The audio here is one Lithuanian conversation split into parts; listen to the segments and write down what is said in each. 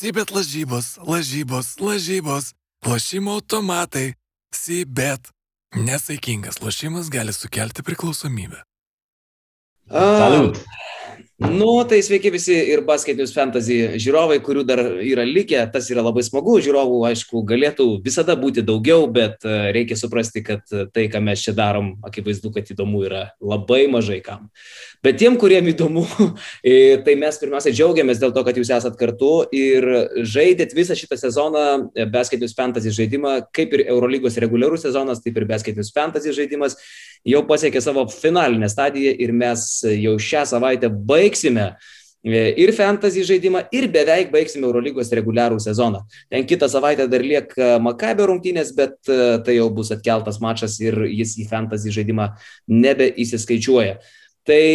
Sibet lažybos, lažybos, lažybos, lošimo automatai, Sibet. Nesaikingas lošimas gali sukelti priklausomybę. Salut. Nu, tai sveiki visi ir Basket News Fantasy žiūrovai, kurių dar yra likę. Tas yra labai smagu. Žiūrovų, aišku, galėtų visada būti daugiau, bet e, reikia suprasti, kad e, tai, ką mes čia darom, akivaizdu, kad įdomu yra labai mažai kam. Bet tiem, kuriem įdomu, e, tai mes pirmiausia džiaugiamės dėl to, kad jūs esat kartu ir žaidėt visą šitą sezoną Basket News Fantasy žaidimą, kaip ir Eurolygos reguliarus sezonas, taip ir Basket News Fantasy žaidimas jau pasiekė savo finalinę stadiją ir mes jau šią savaitę baigsime e, ir fantasy žaidimą, ir beveik baigsime Eurolygos reguliarų sezoną. Ten kitą savaitę dar lieka Makabio rungtynės, bet e, tai jau bus atkeltas mačas ir jis į fantasy žaidimą nebeįsiskaičiuoja. Tai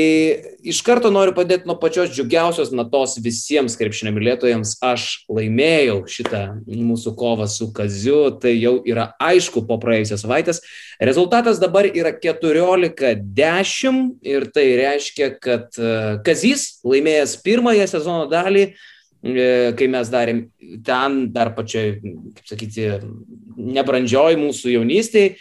iš karto noriu padėti nuo pačios džiugiausios natos visiems krepšinio mylėtojams. Aš laimėjau šitą mūsų kovą su Kaziu, tai jau yra aišku po praėjusios savaitės. Rezultatas dabar yra 14-10 ir tai reiškia, kad e, Kazys laimėjęs pirmąją sezono dalį, e, kai mes darėm ten dar pačioj, kaip sakyti, nebrandžioj mūsų jaunystėje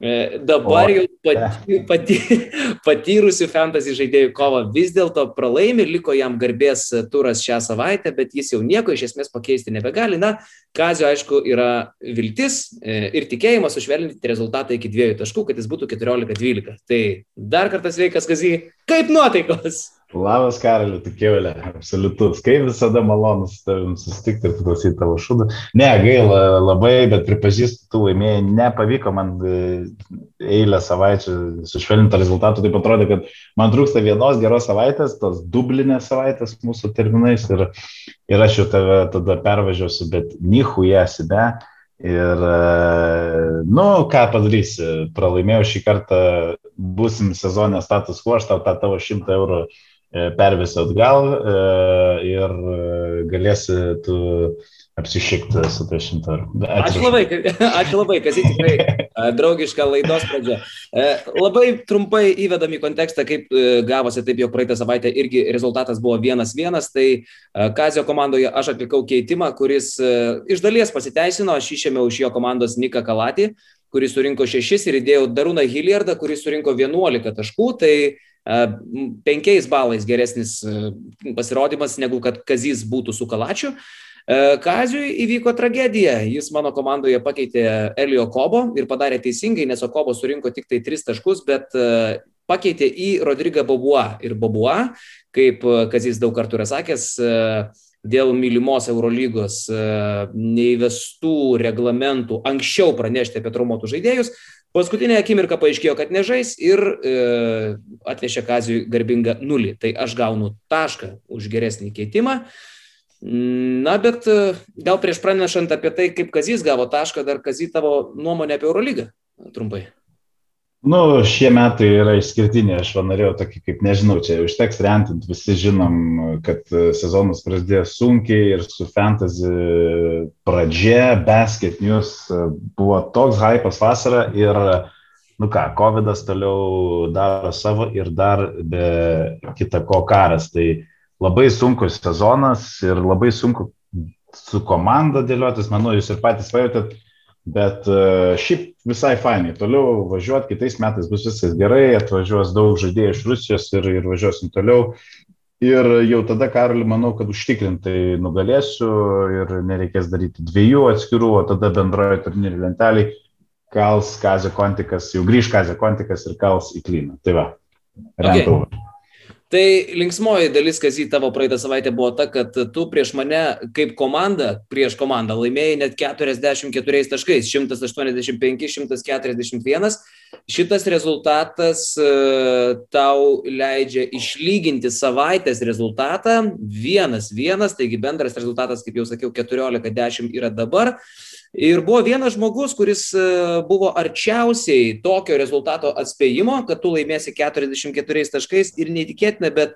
E, dabar jau pati, pati, patyrusių fantasy žaidėjų kovą vis dėlto pralaimi, liko jam garbės turas šią savaitę, bet jis jau nieko iš esmės pakeisti nebegali. Na, Kazio, aišku, yra viltis e, ir tikėjimas sušvelninti rezultatą iki dviejų taškų, kad jis būtų 14-12. Tai dar kartą sveikas, Kazy, kaip nuotaikos? Labas karaliu, tu keulė, absoliutus. Kaip visada malonu su tavim susitikti ir klausyti tavo šūdą. Ne, gaila labai, bet pripažįstu, tu laimėjai, nepavyko man e, eilę savaičių sušvelninti rezultatų. Taip atrodo, kad man trūksta vienos geros savaitės, tos dublinės savaitės mūsų terminais ir, ir aš jau tave tada pervažiuosiu, bet nihu esi, be. Ir, e, nu, ką padarysi, pralaimėjau šį kartą, būsim sezonė status quo, aš tau tą tavo 100 eurų E, pervesi atgal e, ir e, galėsi tu apsišikti su to šimtu. Ačiū labai, ačiū labai, kas tikrai draugiška laidos pradžia. Labai trumpai įvedam į kontekstą, kaip gavosi taip jau praeitą savaitę irgi rezultatas buvo vienas vienas, tai Kazio komandoje aš atlikau keitimą, kuris iš dalies pasiteisino, aš išėmiau iš jo komandos Niką Kalatį, kuris surinko šešis ir įdėjau Darūną Hilliardą, kuris surinko 11 taškų, tai penkiais balais geresnis pasirodymas negu kad Kazys būtų su Kalačiu. Kaziui įvyko tragedija. Jis mano komandoje pakeitė Elio Kobo ir padarė teisingai, nes Okobo surinko tik tai tris taškus, bet pakeitė į Rodrigą Bobua. Ir Bobua, kaip Kazys daug kartų yra sakęs, dėl mylimos Eurolygos neįvestų reglamentų anksčiau pranešti apie traumuotų žaidėjus, Paskutinė akimirka paaiškėjo, kad nežais ir e, atnešė Kazijui garbingą nulį. Tai aš gaunu tašką už geresnį keitimą. Na, bet e, gal prieš pranešant apie tai, kaip Kazys gavo tašką, dar Kazy tavo nuomonė apie Eurolygą trumpai. Nu, šie metai yra išskirtiniai, aš va norėjau tokį, kaip nežinau, čia užteks rentint, visi žinom, kad sezonas prasidėjo sunkiai ir su fantasy pradžia, basket news buvo toks hypas vasarą ir, nu ką, COVID toliau daro savo ir dar be kita ko karas. Tai labai sunkus sezonas ir labai sunku su komanda dėliotis, manau, jūs ir patys pajutėt Bet e, šiaip visai fainai. Toliau važiuoti, kitais metais bus viskas gerai, atvažiuos daug žaidėjų iš Rusijos ir, ir važiuosim toliau. Ir jau tada, Karaliu, manau, kad užtikrintai nugalėsiu ir nereikės daryti dviejų atskirų, o tada bendroje turnyrų lenteliai kals Kazio Kontikas, jau grįž Kazio Kontikas ir kals į Klyną. Tai va, rentau. Okay. Tai linksmoji dalis, kas į tavo praeitą savaitę buvo ta, kad tu prieš mane kaip komanda, prieš komandą laimėjai net 44 taškais, 185, 141. Šitas rezultatas uh, tau leidžia išlyginti savaitės rezultatą 1-1, taigi bendras rezultatas, kaip jau sakiau, 14-10 yra dabar. Ir buvo vienas žmogus, kuris e, buvo arčiausiai tokio rezultato atspėjimo, kad tu laimėsi 44 taškais ir neįtikėtina, bet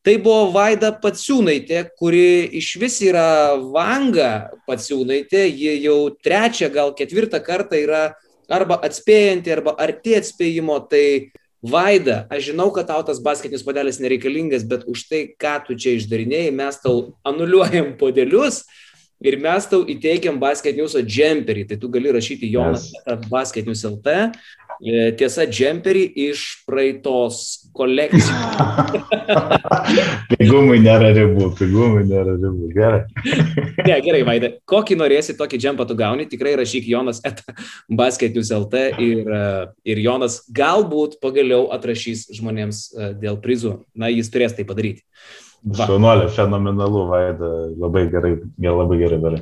tai buvo Vaida Patsiūnaitė, kuri iš vis yra Vanga Patsiūnaitė, ji jau trečią, gal ketvirtą kartą yra arba atspėjanti, arba arti atspėjimo, tai Vaida, aš žinau, kad tau tas basketinis podelis nereikalingas, bet už tai, ką tu čia išdarinėjai, mes tau anuliuojam podelius ir mes tau įteikiam Basket News džemperį. Tai tu gali rašyti Jonas yes. Basket News LT. E, tiesa, džemperį iš praeitos kolekcijos. pigumui nėra ribų, pigumui nėra ribų. Gerai. ne, gerai, Vaida. Kokį norėsi, tokį džempą tu gauni. Tikrai rašyk Jonas et Basket News LT ir, e, ir Jonas galbūt pagaliau atrašys žmonėms e, dėl prizų. Na, jis turės tai padaryti. Šaunuolė, fenomenalu, Vaida, labai gerai, labai gerai darai.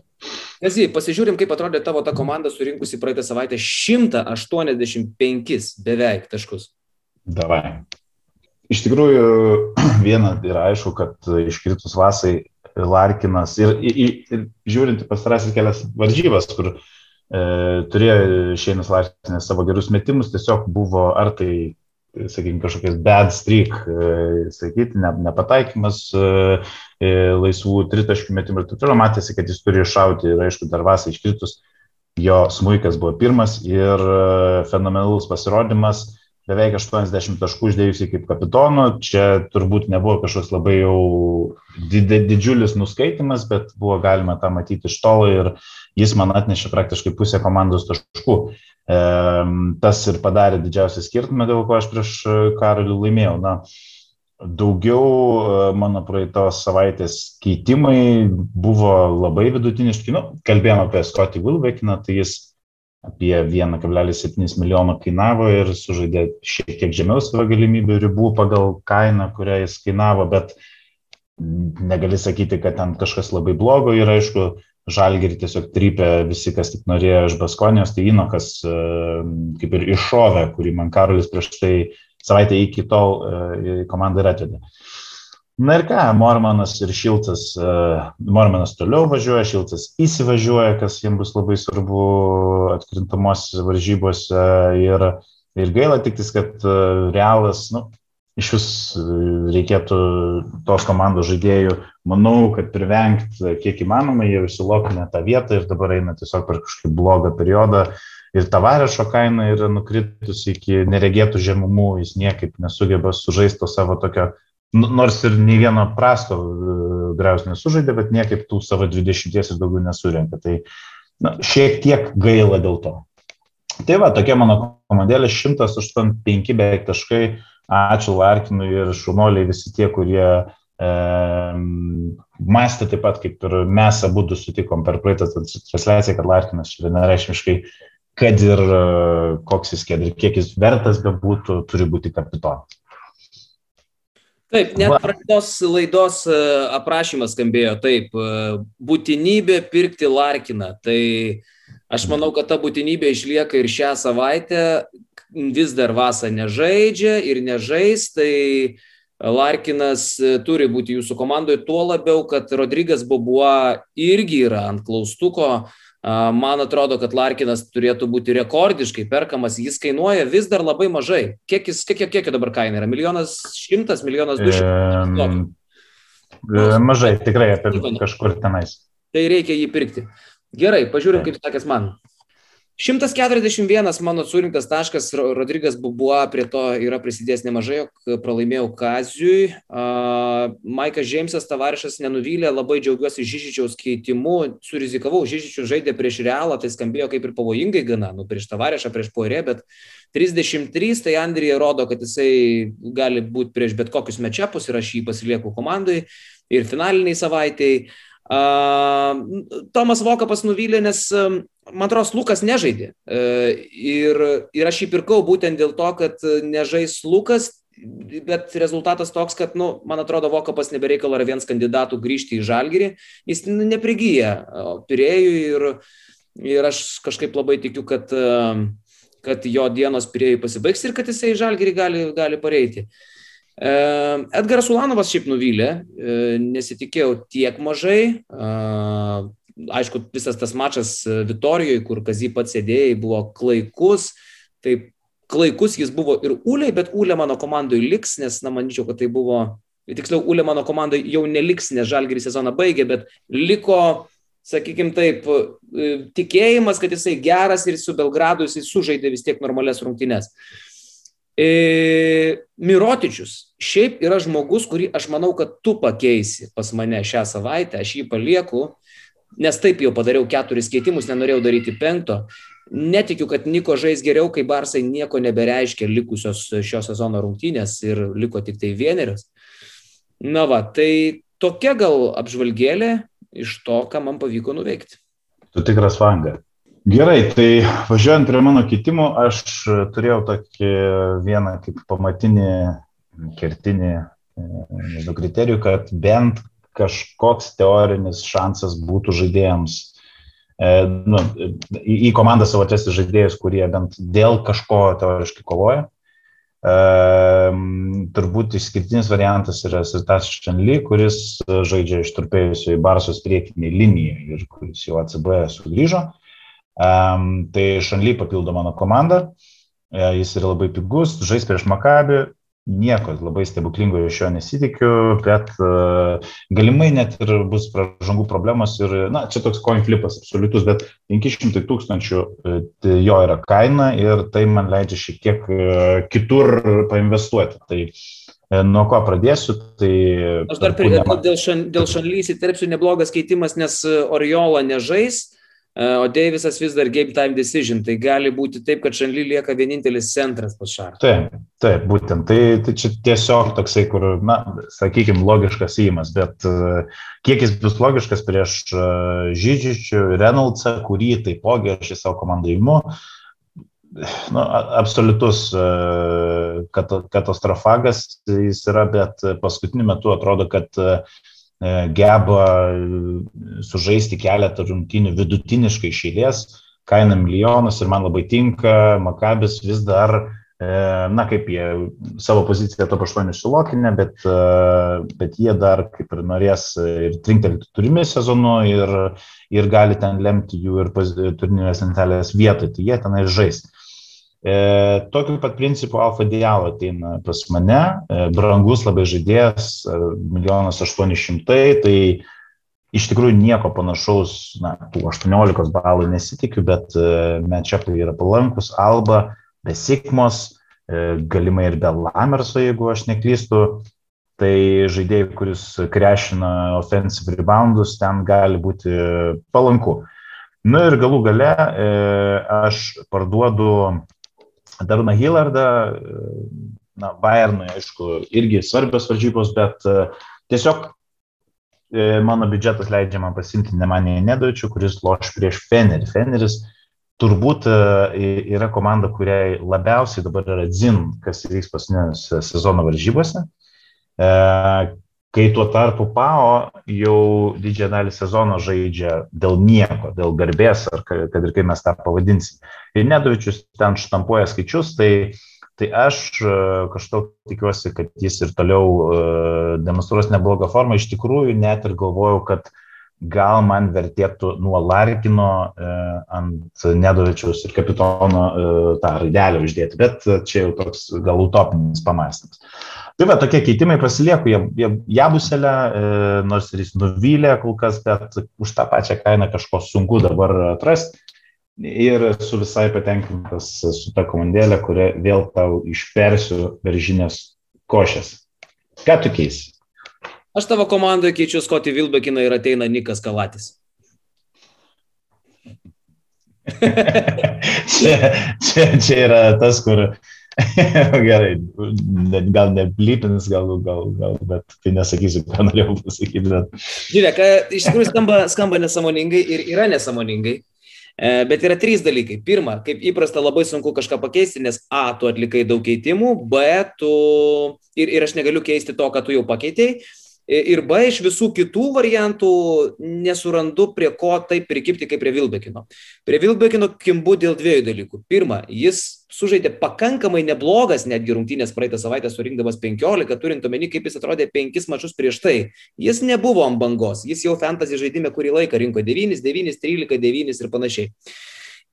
Kazy, pasižiūrim, kaip atrodė tavo ta komanda surinkusi praeitą savaitę 185 beveik taškus. Davai. Iš tikrųjų, viena yra aišku, kad iškritus vasai Larkinas ir, ir, ir žiūrint pastarasis kelias varžybas, kur e, turėjo Šeinas Larkinas savo gerus metimus, tiesiog buvo ar tai sakykime, kažkokias bad streak, e, sakyti, ne, nepataikymas e, e, laisvų tritaškių metimų ir taip toliau, matėsi, kad jis turi iššauti ir aišku, dar vasai iškritus, jo smūkas buvo pirmas ir fenomenalus pasirodymas, beveik 80 taškų uždėjusi kaip kapitono, čia turbūt nebuvo kažkoks labai jau didžiulis nuskaitimas, bet buvo galima tą matyti iš tolo ir jis man atnešė praktiškai pusę komandos taškų. Tas ir padarė didžiausią skirtumą, dėl ko aš prieš e, karalių laimėjau. Na, daugiau e, mano praeitos savaitės keitimai buvo labai vidutiniški. Nu, kalbėjome apie Scotty Wilbekiną, tai jis apie 1,7 milijono kainavo ir sužaidė šiek tiek žemiau savo galimybių ribų pagal kainą, kurią jis kainavo, bet negali sakyti, kad ten kažkas labai blogo ir aišku, žalgerį tiesiog trypė visi, kas tik norėjo iš Baskonijos, tai Inokas e, kaip ir iššovė, kurį man Karolis prieš tai savaitę iki tol e, komandą ir atvedė. Na ir ką, Mormanas ir Šiltas, e, Mormanas toliau važiuoja, Šiltas įsivažiuoja, kas jiems bus labai svarbu atkrintamosios varžybose ir, ir gaila tik, kad realas, nu, iš vis e, reikėtų tos komandos žaidėjų, manau, kad privengti kiek įmanoma, jie užsilopinę tą vietą ir dabar eina tiesiog per kažkokį blogą periodą. Ir tavarešo kaina yra nukritusi iki neregėtų žemumų, jis niekaip nesugeba sužaisti savo tokio, nors ir nei vieno prasto e, graus nesužaidė, bet niekaip tų savo 20 ir daugiau nesurenka. Tai na, šiek tiek gaila dėl to. Tai va, tokia mano komandėlė 185 beveik taškai, Ačiū Larkinui ir šunoliai visi tie, kurie e, mąstė taip pat, kaip ir mes abu sutikom per praeitą transliaciją, kad Larkinas vienareišmiškai, kad ir e, koks jis, kad ir kiek jis vertas bebūtų, turi būti kapitonas. Taip, net praeitos laidos e, aprašymas skambėjo taip, e, būtinybė pirkti Larkiną. Tai aš manau, kad ta būtinybė išlieka ir šią savaitę, vis dar Vasa nežaidžia ir nežais, tai Larkinas e, turi būti jūsų komandoje, tuo labiau, kad Rodrygas Bobua irgi yra ant klaustuko. Man atrodo, kad Larkinas turėtų būti rekordiškai perkamas, jis kainuoja vis dar labai mažai. Kiek jis, kiek, kiek, kiek dabar kaina yra? Milijonas šimtas, milijonas du šimtai? E, mažai, tikrai apie kažkur tenais. Tai reikia jį pirkti. Gerai, pažiūrim, kaip sakės man. 141 mano surinktas taškas, Rodrygas Bubua prie to yra prisidėjęs nemažai, jog pralaimėjau Kaziui. Uh, Maikas Džeimsas Tavarišas nenuvylė, labai džiaugiuosi Žyžičiaus keitimu, surizikavau, Žyžičius žaidė prieš Realą, tai skambėjo kaip ir pavojingai gana, nu, prieš Tavarišą, prieš Poirė, bet 33, tai Andrija rodo, kad jisai gali būti prieš bet kokius mečiapus ir aš jį pasilieku komandai ir finaliniai savaitėjai. Tomas Vokapas nuvylė, nes, man atrodo, Lukas nežaidė. E, ir, ir aš jį pirkau būtent dėl to, kad nežais Lukas, bet rezultatas toks, kad, nu, man atrodo, Vokapas nebereikalo yra vienas kandidatų grįžti į Žalgirį. Jis neprigyja pirėjų ir, ir aš kažkaip labai tikiu, kad, kad jo dienos pirėjų pasibaigs ir kad jisai į Žalgirį gali, gali pareiti. Uh, Edgaras Ulanovas šiaip nuvylė, e, nesitikėjau tiek mažai. Aišku, visas tas mačas e, Vitorijoje, kur Kazy pats sėdėjai, buvo klaikus. Tai klaikus jis buvo ir Ulė, bet Ulė mano komandoje liks, nes, na, manyčiau, kad tai buvo, tiksliau, Ulė mano komandoje jau neliks, nes Žalgiris sezoną baigė, bet liko, sakykime taip, e, tikėjimas, kad jisai geras ir su Belgradu jisai sužaidė vis tiek normales rungtynes. E, Mirotičius šiaip yra žmogus, kurį aš manau, kad tu pakeisi pas mane šią savaitę, aš jį palieku. nes taip jau padariau keturis keitimus, nenorėjau daryti penkto. Netikiu, kad Niko žais geriau, kai Barsai nieko nebereiškia likusios šio sezono rungtynės ir liko tik tai vienerios. Na va, tai tokia gal apžvalgėlė iš to, ką man pavyko nuveikti. Tu tikras vanga. Gerai, tai važiuojant prie mano keitimų, aš turėjau tokį vieną kaip pamatinį, kertinį nežinau, kriterijų, kad bent kažkoks teorinis šansas būtų žaidėjams e, nu, į, į komandą savo atvesti žaidėjus, kurie bent dėl kažko teoriškai kovoja. E, turbūt išskirtinis variantas yra Sirtas Šanly, kuris žaidžia išturpėjusio į Barsos priekinį liniją ir kuris jau ACB sugrįžo. Um, tai Šanly papildo mano komandą, e, jis yra labai pigus, žais prieš Makabį, nieko labai stebuklingo iš jo nesitikiu, bet uh, galimai net ir bus pražangų problemos ir, na, čia toks coin flipas absoliutus, bet 500 tūkstančių uh, jo yra kaina ir tai man leidžia šiek tiek uh, kitur painvestuoti. Tai Nuo ko pradėsiu, tai... Aš dar prie, dėl, šan, dėl šanlys įterpsiu neblogas keitimas, nes Oriola nežais, o Deivisas vis dar game time decision, tai gali būti taip, kad Šanly lieka vienintelis centras pas Šarą. Taip, taip, būtent. Tai, tai čia tiesiog toksai, kur, na, sakykime, logiškas įimas, bet uh, kiek jis bus logiškas prieš uh, Žydžičių, Reynoldsą, kurį taipogi aš į savo komandą įimu, nu, absoliutus katastrofagas jis yra, bet paskutiniu metu atrodo, kad uh, E, geba sužaisti keletą rungtynių vidutiniškai išėlės, kaina milijonas ir man labai tinka, Makabis vis dar, e, na kaip jie savo poziciją top 8 sulokinę, bet, e, bet jie dar kaip ir norės ir trinktelti turimi sezonu ir, ir gali ten lemti jų ir turnyrinės lentelės vietoj, tai jie tenai žais. E, tokiu pat principu Alfa Dialo ateina pas mane, e, brangus labai žaidėjas, e, milijonas aštuoni šimtai, tai iš tikrųjų nieko panašaus, na, tų 18 balų nesitikiu, bet e, matchupai yra palankus, Alba, be Sikmos, e, galimai ir be Lamerso, jeigu aš neklystu, tai žaidėjai, kuris krešina offensive reboundus, ten gali būti palanku. Na ir galų gale e, aš parduodu Daruną Hillardą, na, Bayernui, aišku, irgi svarbios varžybos, bet e, tiesiog e, mano biudžetas leidžia man pasimti Nemanį Nedovičių, kuris loš prieš Fenerį. Feneris turbūt e, yra komanda, kuriai labiausiai dabar yra dzin, kas įvyks paskutinės sezono varžybose. Kai tuo tarpu PAO jau didžiąją dalį sezono žaidžia dėl nieko, dėl garbės, ar kad ir kaip mes tą pavadinsim. Ir Nedovičius ten štampuoja skaičius, tai, tai aš e, kažkaip tikiuosi, kad jis ir toliau e, demonstruos neblogą formą. Iš tikrųjų, net ir galvojau, kad gal man vertėtų nuo Larkino e, ant Nedovičiaus ir kapitono tą raidelę uždėti, bet čia jau toks gal utopinis pamastymas. Tai va, tokie keitimai pasilieku, jie, jie jabuselę, e, nors ir jis nuvylė kol kas, bet už tą pačią kainą kažko sunku dabar atrasti. Ir esu visai patenkintas su ta komandėlė, kurią vėl tau išpersiu veržinės košės. Ką tu keisi? Aš tavo komandoje keičiu Skotį Vilbekiną ir ateina Nikas Kalatis. čia, čia, čia yra tas, kur Gerai, gal neblypins, gal, gal, gal, bet tai nesakysiu, ką norėjau pasakyti. Bet... Žiūrėk, iš tikrųjų skamba, skamba nesąmoningai ir yra nesąmoningai. E, bet yra trys dalykai. Pirma, kaip įprasta, labai sunku kažką pakeisti, nes A, tu atlikai daug keitimų, B, tu ir, ir aš negaliu keisti to, ką tu jau pakeitėjai. Ir B, iš visų kitų variantų nesurandu, prie ko taip prikipti kaip prie Vilbekino. Prie Vilbekino kimbu dėl dviejų dalykų. Pirma, jis sužaidė pakankamai neblogas netgi rungtynės praeitą savaitę surinkdamas 15, turint omeny, kaip jis atrodė penkis mačius prieš tai. Jis nebuvo ant bangos, jis jau fantasy žaidime kurį laiką rinko 9, 9, 13, 9 ir panašiai.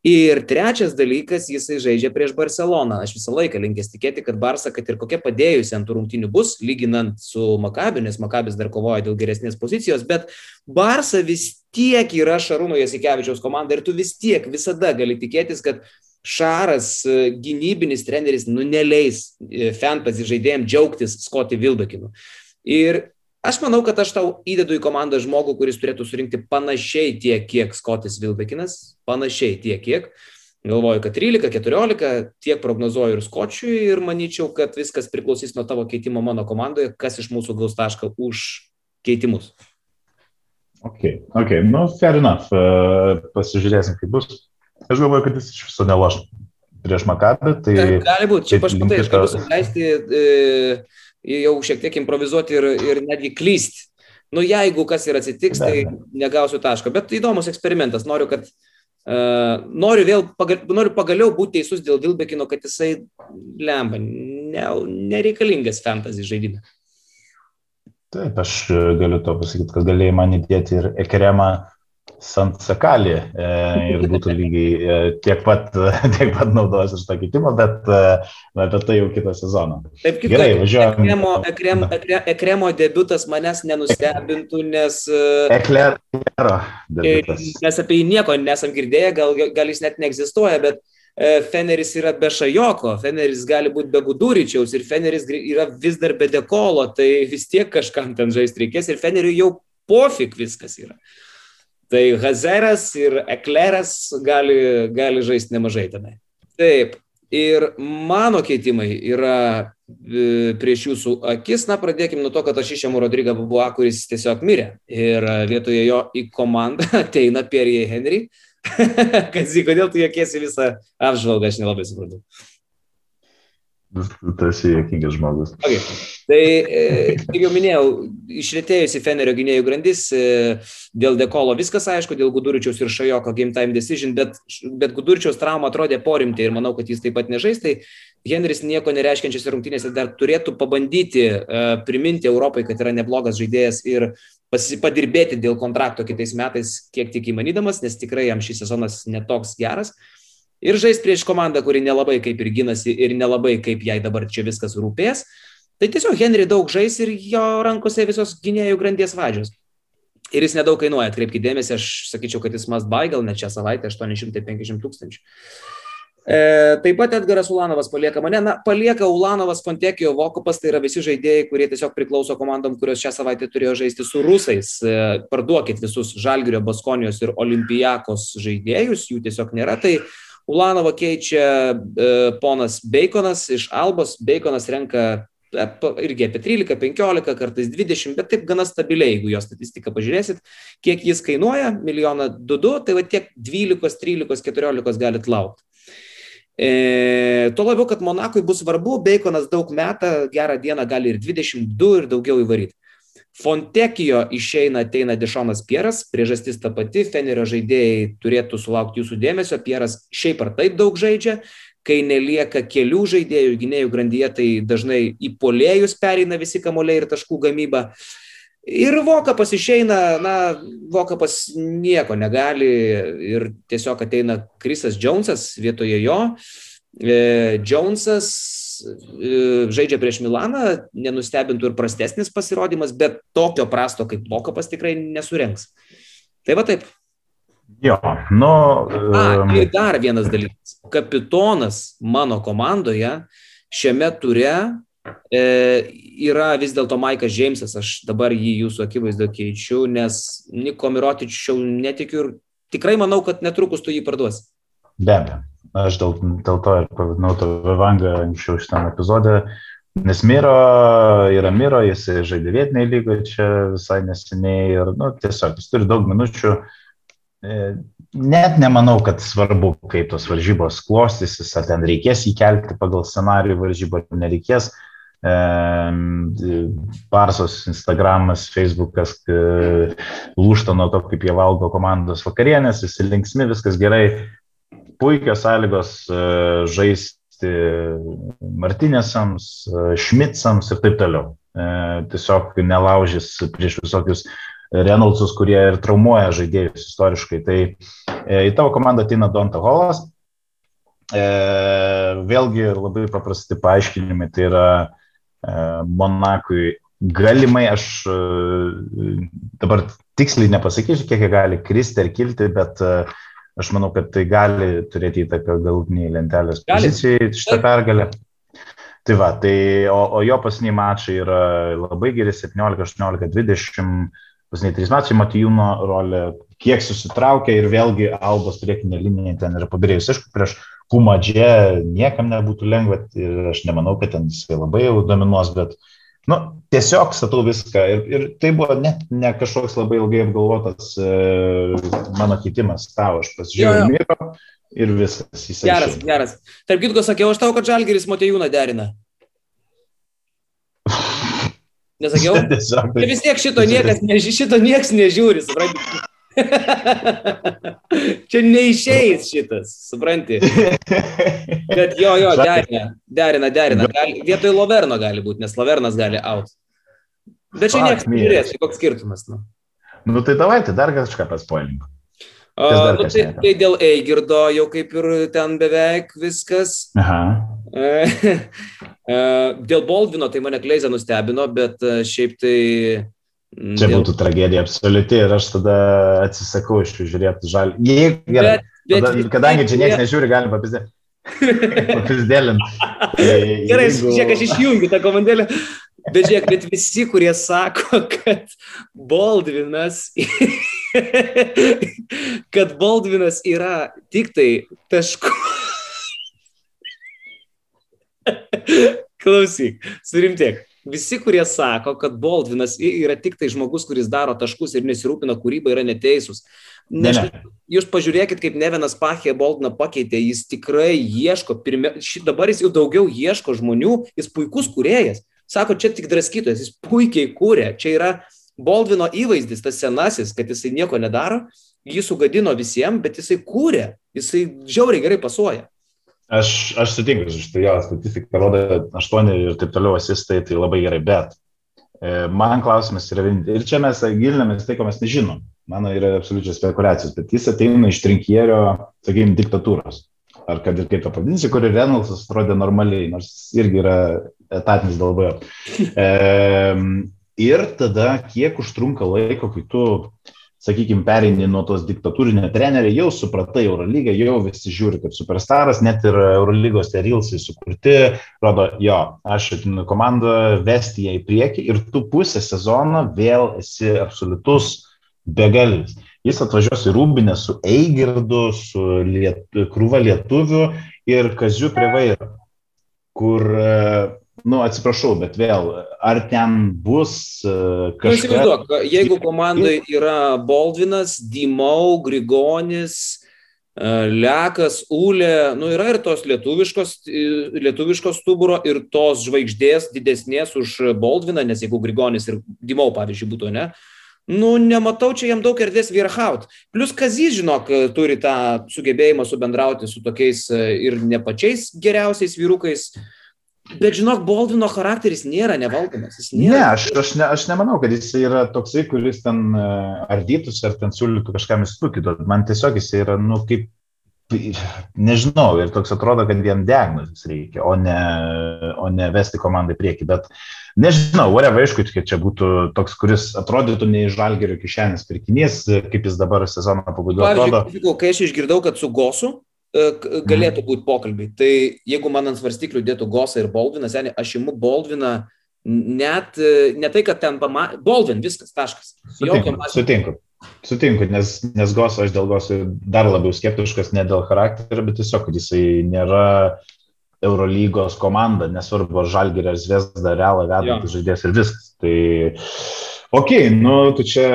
Ir trečias dalykas, jisai žaidžia prieš Barceloną. Aš visą laiką linkęs tikėti, kad Barça, kad ir kokia padėjusi ant tų rungtynių bus, lyginant su Makabiu, nes Makabis dar kovoja dėl geresnės pozicijos, bet Barça vis tiek yra Šarūno Jasikevičiaus komanda ir tu vis tiek visada gali tikėtis, kad Šaras, e, gynybinis treneris, nu neleis e, fantasy žaidėjim džiaugtis Scotty Vilbekinu. Ir Aš manau, kad aš tau įdedu į komandą žmogų, kuris turėtų surinkti panašiai tiek, kiek Skotis Vilbekinas, panašiai tiek, kiek. Galvoju, kad 13-14 tiek prognozuoju ir Skočiui ir manyčiau, kad viskas priklausys nuo tavo keitimo mano komandoje, kas iš mūsų gaus tašką už keitimus. Ok, ok, nu, fair enough. Uh, pasižiūrėsim, kaip bus. Aš galvoju, kad jis iš viso neloš prieš Makabę. Tai, Gali būti, šiaip aš matai, aš galiu leisti e, jau šiek tiek improvizuoti ir, ir netgi klysti. Nu, jeigu kas ir atsitiks, tai negausiu taško. Bet įdomus eksperimentas. Noriu, kad Uh, noriu vėl, pagal, noriu pagaliau būti teisus dėl Vilbekino, kad jisai lemba, ne, nereikalingas fantasy žaidime. Taip, aš galiu to pasakyti, kad galėjai man įdėti ir Ekremą Sant Sakalį e, ir būtų lygiai e, tiek pat, tiek pat naudos iš to kitimo, bet e, apie tai jau kitą sezoną. Taip, kaip Gerai, važiuojam. Ekremo, ekrem, ekre, ekremo debutas manęs nenustebintų, nes... Eklero debutas. Mes apie jį nieko nesam girdėję, gal, gal jis net neegzistuoja, bet Feneris yra be Šajoko, Feneris gali būti be Guduričiaus ir Feneris yra vis dar be Dekolo, tai vis tiek kažkam ten žaisti reikės ir Feneriui jau pofik viskas yra. Tai Hazeras ir Ekleras gali, gali žaisti nemažai tenai. Taip, ir mano keitimai yra e, prieš jūsų akis. Na, pradėkime nuo to, kad aš išėmu Rodrygą Bubua, kuris tiesiog mirė. Ir vietoje jo į komandą ateina Pierre Henry. Kas į kodėl tu jokiesi visą apžvalgą, aš nelabai suprantu. Tu esi jokingas žmogus. Okay. Tai, e, kaip jau minėjau, išrėtėjusi Fenerio gynėjų grandis, e, dėl Dekolo viskas aišku, dėl Guduričiaus ir Šajoko game time decision, bet, bet Guduričiaus trauma atrodė porimti ir manau, kad jis taip pat nežais. Tai Henris nieko nereiškiančiose rungtynėse dar turėtų pabandyti uh, priminti Europai, kad yra neblogas žaidėjas ir padirbėti dėl kontrakto kitais metais, kiek tik įmanydamas, nes tikrai jam šis sezonas netoks geras. Ir žais prieš komandą, kuri nelabai kaip ir ginasi ir nelabai kaip jai dabar čia viskas rūpės. Tai tiesiog Henry daug žais ir jo rankose visos gynėjų grandies vadžios. Ir jis nedaug kainuoja, atkreipkite dėmesį, aš sakyčiau, kad jis must buy, gal net šią savaitę 850 tūkstančių. E, taip pat Edgaras Ulanovas palieka mane, na, palieka Ulanovas, Fontekijo, Vokopas, tai yra visi žaidėjai, kurie tiesiog priklauso komandom, kurios šią savaitę turėjo žaisti su rusais. E, parduokit visus Žalgirio, Baskonijos ir Olimpijakos žaidėjus, jų tiesiog nėra. Tai Ulanovą keičia e, ponas Baconas iš Albos. Baconas renka e, irgi apie 13, 15, kartais 20, bet taip gana stabiliai, jeigu jo statistiką pažiūrėsit, kiek jis kainuoja, milijoną 2, tai va tiek 12, 13, 14 galit laukti. E, tuo labiau, kad Monakui bus svarbu, Baconas daug metą, gerą dieną gali ir 22 ir daugiau įvaryti. Fontekijo išeina, ateina Dešonas Pieras, priežastis ta pati, Fenerio žaidėjai turėtų sulaukti jūsų dėmesio, Pieras šiaip ar taip daug žaidžia, kai nelieka kelių žaidėjų gynėjų grandyje, tai dažnai į polėjus pereina visi kamuoliai ir taškų gamyba. Ir Vokapas išeina, na, Vokapas nieko negali ir tiesiog ateina Krisas Džonsas vietoje jo. Džonsas E, žaidžia prieš Milaną, nenustebintų ir prastesnis pasirodymas, bet tokio prasto kaip Mokapas tikrai nesurenks. Tai va taip. Jo, nu. A, ir dar vienas dalykas. Kapitonas mano komandoje šiame ture e, yra vis dėlto Maikas Džeimsas. Aš dabar jį jūsų akivaizdu keičiu, nes Niko Mirotičiau netikiu ir tikrai manau, kad netrukus tu jį parduosi. Be abejo. Aš dėl, dėl to ir pavadinau to Vangą anksčiau šitam epizodė, nes Miro yra Miro, jis žaidė vietiniai lygoje čia visai neseniai ir nu, tiesiog jis turi daug minučių. E, net nemanau, kad svarbu, kaip tos varžybos klostysis, ar ten reikės įkelti pagal scenarijų varžybą, ar nereikės. E, Parsos Instagramas, Facebookas lūšta nuo to, kaip jie valgo komandos vakarienės, visi linksmi, viskas gerai puikios sąlygos e, žaisti Martinėsams, Šmitsams e, ir taip toliau. E, tiesiog nelaužys prieš visokius Reynoldsus, kurie ir traumuoja žaidėjus istoriškai. Tai į tavo komandą ateina Donta Holas. Vėlgi labai paprasti paaiškinimai. Tai yra Monakui galimai, aš dabar tiksliai nepasakysiu, kiek jie gali kristi ar kilti, bet Aš manau, kad tai gali turėti įtaką galutiniai lentelės pozicijai šitą pergalę. Tai va, tai, o, o jo pasiniai mačai yra labai geri 17, 18, 20, pasiniai 3 mačai Matijūno rolė, kiek susitraukia ir vėlgi Albos priekinė linija ten yra pabirėjus. Aišku, prieš Kumadžė niekam nebūtų lengva ir aš nemanau, kad ten jisai labai jau dominuos, bet nu, tiesiog statau viską ir, ir tai buvo net ne kažkoks labai ilgai apgalvotas e, mano keitimas tavo, aš pasižiūrėjau Miro ir viskas. Geras, išėjo. geras. Tarp kitko, sakiau aš tau, kad Žalgeris Motejūną derina. Nesakiau? Tiesiog. Tai vis tiek šito niekas, šito niekas nežiūri, suprantate. Čia neišeis šitas, supranti. Bet jo, jo, derina, derina, derina. Gali, vietoj Loverno gali būti, nes Lovernas gali out. Bet čia niekas nežiūrės, čia koks skirtumas. Nu. nu tai davai, tai dar kažką paspoilink. Nu, tai, tai dėl Eigirdo jau kaip ir ten beveik viskas. Aha. dėl Boldvino tai mane Kleizė nustebino, bet šiaip tai... Čia dėl... būtų tragedija absoliuti ir aš tada atsisakau iš jų žiūrėti žalį. Jei, gerai, bet, bet, tada, kadangi čia niekas nežiūri, galim papizdėti. Papizdėlint. Gerai, jeigu... žiūrėk, aš išjungiu tą komandėlę. Bet žiūrėk, bet visi, kurie sako, kad Baldvinas kad Baldvinas yra tik tai taškų. Klausyk, surimtiek. Visi, kurie sako, kad Baldvinas yra tik tai žmogus, kuris daro taškus ir nesirūpina kūrybą, yra neteisūs. Ne, ne. Jūs pažiūrėkit, kaip Nevenas Pachė Boldiną pakeitė, jis tikrai ieško, pirmia, ši, dabar jis jau daugiau ieško žmonių, jis puikus kūrėjas. Sako, čia tik draskytojas, jis puikiai kūrė, čia yra Boldvino įvaizdis, tas senasis, kad jisai nieko nedaro, jį sugadino visiems, bet jisai kūrė, jisai žiauriai gerai pasuoja. Aš, aš sutinku, iš tai jo statistika rodo 8 ir taip toliau asistai, tai labai gerai, bet e, man klausimas yra. Ir čia mes gilinamės tai, ko mes nežinom. Mano yra absoliučiai spekulacijos, bet jis ateina iš trinkierio, sakykime, diktatūros. Ar kad ir kaip to pavadinsi, kur Reynoldsas atrodė normaliai, nors irgi yra etatinis dalbojo. E, ir tada kiek užtrunka laiko, kai tu, sakykime, pereini nuo tos diktatūrinio trenerio, jau supratai Eurolygą, jau visi žiūri kaip superstaras, net ir Eurolygos terilsai sukurti, rodo, jo, aš atinu komandą vesti ją į priekį ir tu pusę sezono vėl esi absoliutus begalis. Jis atvažiuos į Rūbinę su Eigirdu, su liet, krūva lietuvių ir kaziu prie vairo, kur nu, atsiprašau, bet vėl, ar ten bus uh, kažkas... Nu, įsivaizduok, jeigu komandai yra Baldvinas, Dimau, Grigonis, uh, Lekas, Ulė, nu yra ir tos lietuviškos, lietuviškos stuburo ir tos žvaigždės didesnės už Baldviną, nes jeigu Grigonis ir Dimau, pavyzdžiui, būtų, ne? Nu, nematau čia jam daug erdvės vyrhaut. Plus Kazys, žinok, turi tą sugebėjimą subendrauti su tokiais ir ne pačiais geriausiais vyrukais. Uh, Bet žinok, Baldvino charakteris nėra nevaldomas. Nėra. Ne, aš, aš, ne, aš nemanau, kad jis yra toksai, kuris ten e, ardytųsi ar ten siūlytų kažkam įstukyti. Man tiesiog jis yra, nu, kaip, nežinau, ir toks atrodo, kad jam diagnozės reikia, o ne, o ne vesti komandą į priekį. Bet nežinau, whatever, aišku, kad čia būtų toks, kuris atrodytų ne iš žalgerio kišenės pirkinys, kaip jis dabar sezono pabaigoje atrodo. Kai aš išgirdau, kad su Gosu galėtų būti pokalbiai. Tai jeigu man ant svarstyklių dėtų Gosa ir Baldvinas, seniai, aš imu Baldviną net, e, ne tai, kad ten pama... Baldvin, viskas, taškas. Sutinku, mas... sutinku. Sutinku, nes, nes Gosa aš dėl Gosa dar labiau skeptiškas, ne dėl charakterio, bet tiesiog, kad jisai nėra Eurolygos komanda, nesvarbu, ar Žalgirė ar Zviesda realą vedantis žaidėjas ir viskas. Tai, ok, nu, tu čia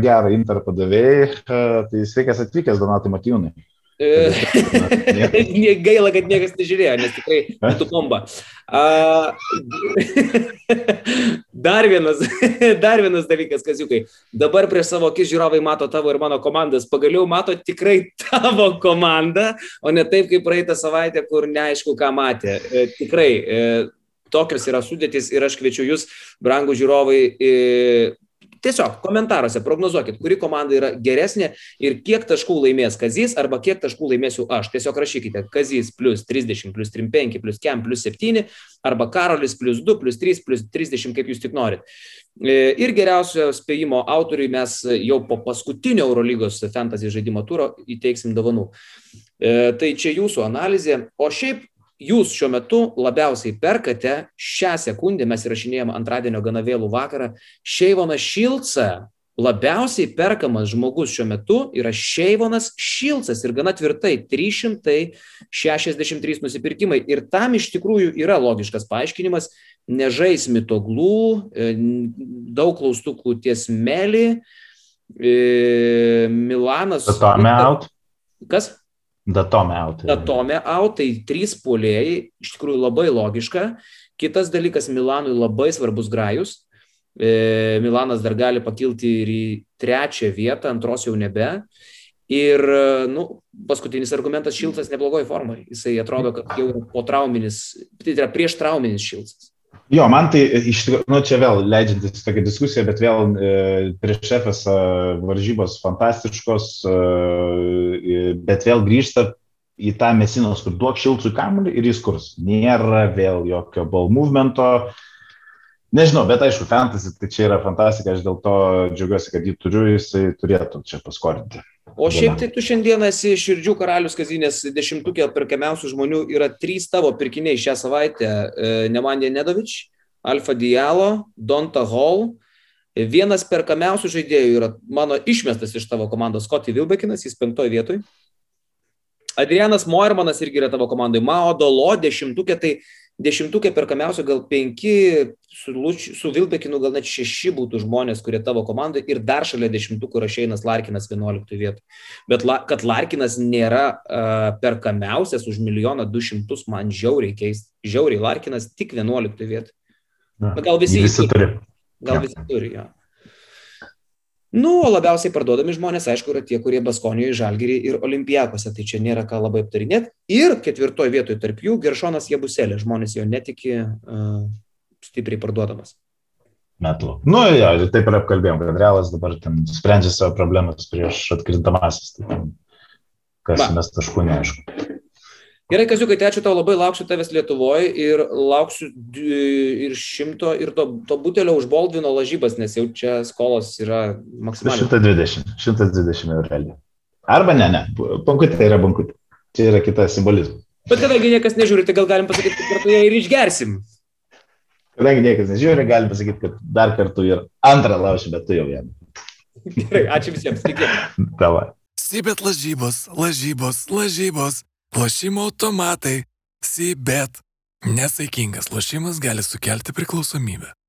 gerą interą padavėjai, e, tai sveikas atvykęs, Donatai Matijūnai. Gaila, kad niekas nežiūrėjo, nes tikrai būtų bomba. Dar, vienas, dar vienas dalykas, kaziukai. Dabar prieš savo akis žiūrovai mato tavo ir mano komandas. Pagaliau mato tikrai tavo komandą, o ne taip kaip praeitą savaitę, kur neaišku, ką matė. E, tikrai. E, tokios yra sudėtis ir aš kviečiu jūs, brangų žiūrovai, Tiesiog komentaruose prognozuokit, kuri komanda yra geresnė ir kiek taškų laimės Kazys arba kiek taškų laimėsiu aš. Tiesiog rašykite Kazys plus 30, plus 35, plus Kem plus 7 arba Karolis plus 2, plus 3, plus 30, kaip jūs tik norit. E, ir geriausio spėjimo autoriui mes jau po paskutinio Eurolygos fantasy žaidimo turo įteiksim dovanų. E, tai čia jūsų analizė. O šiaip jūs šiuo metu labiausiai perkate šią sekundę, mes įrašinėjom antradienio gana vėlų vakarą, Šeivoną Šilcą, labiausiai perkamas žmogus šiuo metu yra Šeivonas Šilcas ir gana tvirtai 363 nusipirkimai. Ir tam iš tikrųjų yra logiškas paaiškinimas, nežais mitoglų, e, daug klaustukų ties Meli, e, Milanas. Datome out. Kas? Datome out. Datome out, tai trys polėjai, iš tikrųjų labai logiška. Kitas dalykas, Milanui labai svarbus grajus. E, Milanas dar gali pakilti ir į trečią vietą, antros jau nebe. Ir, nu, paskutinis argumentas, Šilcas neblogoji formai. Jisai atrodo, kad jau po trauminis, tai yra prieš trauminis Šilcas. Jo, man tai iš tikrųjų, nu čia vėl leidžiantis tokia diskusija, bet vėl e, prieš FS varžybos fantastiškos, e, bet vėl grįžta į tą mesinos, kur duok šilcui kamuolį ir jis kurs. Nėra vėl jokio ball movemento. Nežinau, bet aišku, fantasy tai čia yra fantastika, aš dėl to džiaugiuosi, kad jį turiu, jisai turėtų čia paskorinti. O šiaip tai tu šiandien esi širdžių karalius kazinės dešimtukė perkamiausių žmonių, yra trys tavo pirkiniai šią savaitę - Nemandė Nedovič, Alfa Dialo, Donta Hall. Vienas perkamiausių žaidėjų yra mano išmestas iš tavo komandos Scotty Vilbekinas, jis penktoje vietoje. Adrianas Moirmanas irgi yra tavo komandai. Mao Dolo dešimtukė, tai dešimtukė perkamiausio gal penki, su, Luč, su Vilbekinu gal net šeši būtų žmonės, kurie tavo komandai ir dar šalia dešimtukų yra Šeinas Larkinas 11 vietoj. Bet la, kad Larkinas nėra uh, perkamiausias už milijoną du šimtus, man žiauriai keista. Žiauriai Larkinas tik 11 vietoj. Bet gal visi, visi turi. Gal ja. visi turi, jo. Nu, o labiausiai parduodami žmonės, aišku, yra tie, kurie Baskonijoje, Žalgirį ir Olimpijakose, tai čia nėra ką labai aptarinėti. Ir ketvirtoje vietoje tarp jų Geršonas Jebuselė, žmonės jo netiki uh, stipriai parduodamas. Metų. Nu, jo, taip ir apkalbėjom, kad Realas dabar ten sprendžia savo problemas prieš atkrintamasis. Tai kas Va. mes taškų neaišku. Gerai, Kaziukai, tai ačiū tau labai, lauksiu tavęs Lietuvoje ir lauksiu ir šimto ir to, to butelio už Boldvino lažybas, nes jau čia skolos yra maksimaliai. 120, 120 eurų. Arba ne, ne, bankutė tai yra bankutė. Čia yra kita simbolizmas. Bet kadangi niekas nežiūri, tai gal galim pasakyti, kad kartu ją ir išgersim. Kadangi niekas nežiūri, galim pasakyti, kad dar kartu ir antrą laušį, bet tu jau vieną. Gerai, ačiū visiems. Tavai. Sibet lažybos, lažybos, lažybos. Lošimo automatai. Sibet. Nesaikingas lošimas gali sukelti priklausomybę.